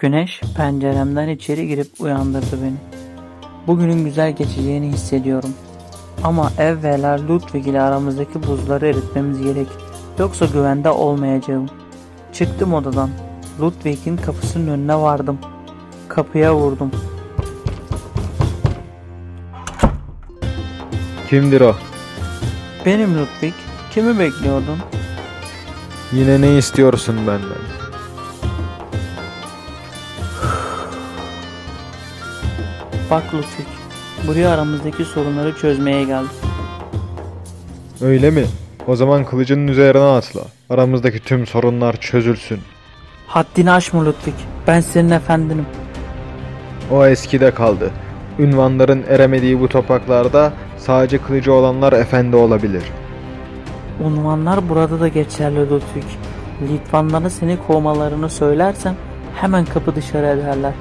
Güneş penceremden içeri girip uyandırdı beni. Bugünün güzel geçeceğini hissediyorum. Ama evvela Ludwig ile aramızdaki buzları eritmemiz gerek. Yoksa güvende olmayacağım. Çıktım odadan. Ludwig'in kapısının önüne vardım. Kapıya vurdum. Kimdir o? Benim Ludwig. Kimi bekliyordun? Yine ne istiyorsun benden? Bak Ludwig. Buraya aramızdaki sorunları çözmeye geldim. Öyle mi? O zaman kılıcının üzerine atla. Aramızdaki tüm sorunlar çözülsün. Haddini aşma Ludwig. Ben senin efendinim. O eskide kaldı. Ünvanların eremediği bu topraklarda sadece kılıcı olanlar efendi olabilir. Unvanlar burada da geçerli Ludwig. Litvanlara seni kovmalarını söylersen hemen kapı dışarı ederler.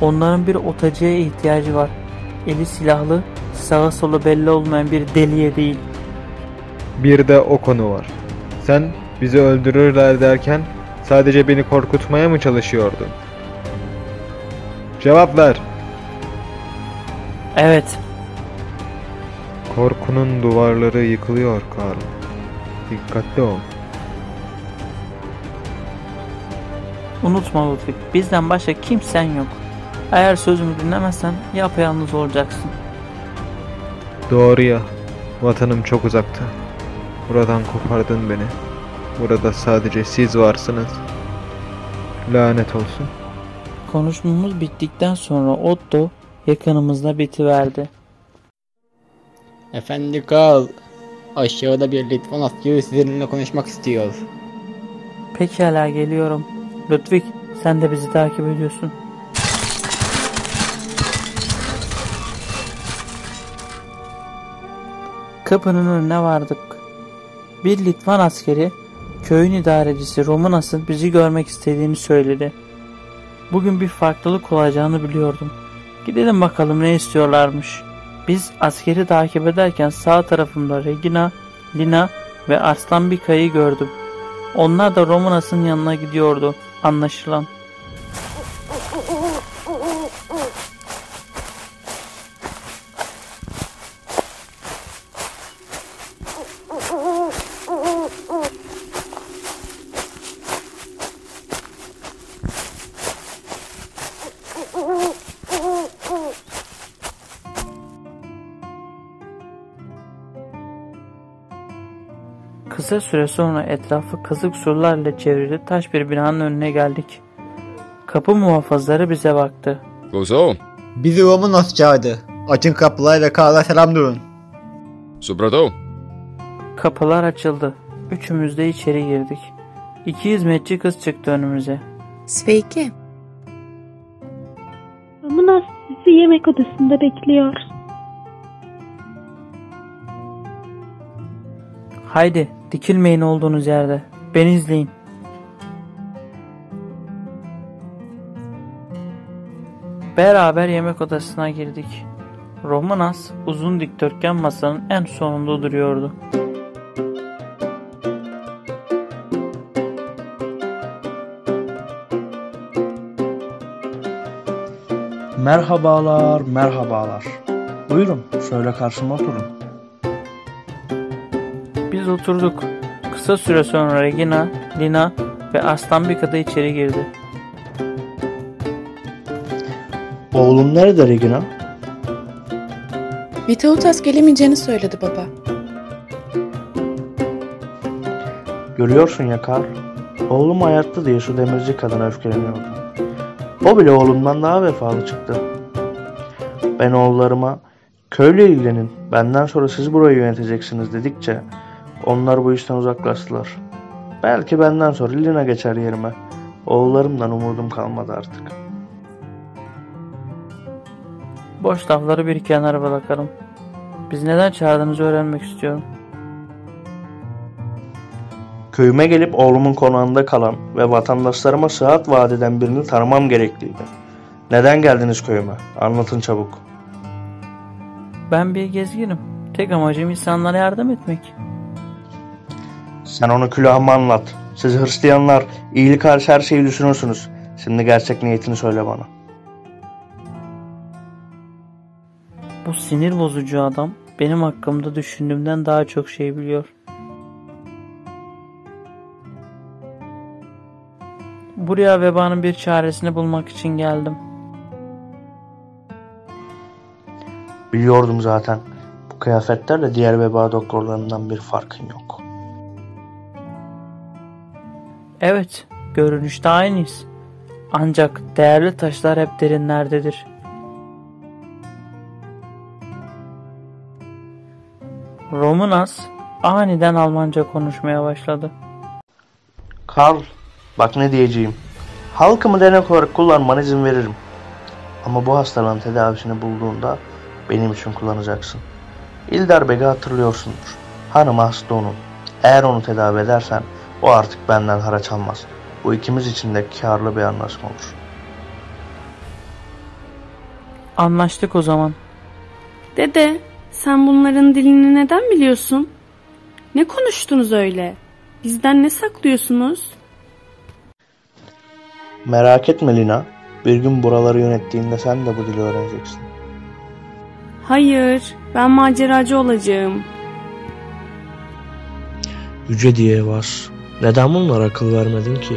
Onların bir otacıya ihtiyacı var. Eli silahlı, sağa sola belli olmayan bir deliye değil. Bir de o konu var. Sen bizi öldürürler derken sadece beni korkutmaya mı çalışıyordun? Cevap ver. Evet, Korkunun duvarları yıkılıyor Karl. Dikkatli ol. unutma Ludwig. Bizden başka kimsen yok. Eğer sözümü dinlemezsen yapayalnız olacaksın. Doğru ya. Vatanım çok uzakta. Buradan kopardın beni. Burada sadece siz varsınız. Lanet olsun. Konuşmamız bittikten sonra Otto yakınımızda bitiverdi. Efendi Karl, aşağıda bir Litvan askeri sizinle konuşmak istiyor. Pekala geliyorum. Ludwig sen de bizi takip ediyorsun. Kapının önüne vardık. Bir Litvan askeri köyün idarecisi Romanas'ın bizi görmek istediğini söyledi. Bugün bir farklılık olacağını biliyordum. Gidelim bakalım ne istiyorlarmış. Biz askeri takip ederken sağ tarafımda Regina, Lina ve Arslan Bika'yı gördüm. Onlar da Romanas'ın yanına gidiyordu anlaşılan. Kısa süre sonra etrafı kazık surlarla çevrili taş bir binanın önüne geldik. Kapı muhafızları bize baktı. Gozo, Bizi Romanos çağırdı. Açın kapılarla Karl'a selam durun. Subrato, Kapılar açıldı. Üçümüz de içeri girdik. İki hizmetçi kız çıktı önümüze. Sveiki. Romanos sizi yemek odasında bekliyor. Haydi dikilmeyin olduğunuz yerde. Beni izleyin. Beraber yemek odasına girdik. Romanas uzun dikdörtgen masanın en sonunda duruyordu. Merhabalar, merhabalar. Buyurun, şöyle karşıma oturun. Biz oturduk. Kısa süre sonra Regina, Lina ve Aslan bir da içeri girdi. Oğlum nerede Regina? Vitautas gelemeyeceğini söyledi baba. Görüyorsun ya Karl. Oğlum hayatta diye şu demirci kadına öfkeleniyordum. O bile oğlumdan daha vefalı çıktı. Ben oğullarıma köyle ilgilenin, benden sonra siz burayı yöneteceksiniz dedikçe onlar bu işten uzaklaştılar. Belki benden sonra Lina geçer yerime. Oğullarımdan umudum kalmadı artık. Boş lafları bir kenara bırakalım. Biz neden çağırdığınızı öğrenmek istiyorum. Köyüme gelip oğlumun konağında kalan ve vatandaşlarıma sıhhat vaat eden birini tanımam gerekliydi. Neden geldiniz köyüme? Anlatın çabuk. Ben bir gezginim. Tek amacım insanlara yardım etmek. Sen onu külahıma anlat. Siz Hristiyanlar iyilik hariç her şeyi düşünürsünüz. Şimdi gerçek niyetini söyle bana. Bu sinir bozucu adam benim hakkımda düşündüğümden daha çok şey biliyor. Buraya vebanın bir çaresini bulmak için geldim. Biliyordum zaten. Bu kıyafetlerle diğer veba doktorlarından bir farkın yok. Evet, görünüşte aynıyız. Ancak değerli taşlar hep derinlerdedir. Romunas aniden Almanca konuşmaya başladı. Karl, bak ne diyeceğim. Halkımı denek olarak kullanmana izin veririm. Ama bu hastalığın tedavisini bulduğunda benim için kullanacaksın. İldar Beg'i hatırlıyorsundur. Hanım hasta onun. Eğer onu tedavi edersen o artık benden haraç almaz. Bu ikimiz için de karlı bir anlaşma olur. Anlaştık o zaman. Dede, sen bunların dilini neden biliyorsun? Ne konuştunuz öyle? Bizden ne saklıyorsunuz? Merak etme Lina. Bir gün buraları yönettiğinde sen de bu dili öğreneceksin. Hayır, ben maceracı olacağım. Yüce diye var. Neden bunlara akıl vermedin ki?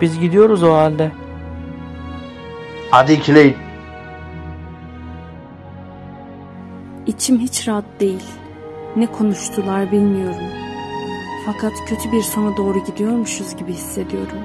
Biz gidiyoruz o halde. Hadi ikileyin. İçim hiç rahat değil. Ne konuştular bilmiyorum. Fakat kötü bir sona doğru gidiyormuşuz gibi hissediyorum.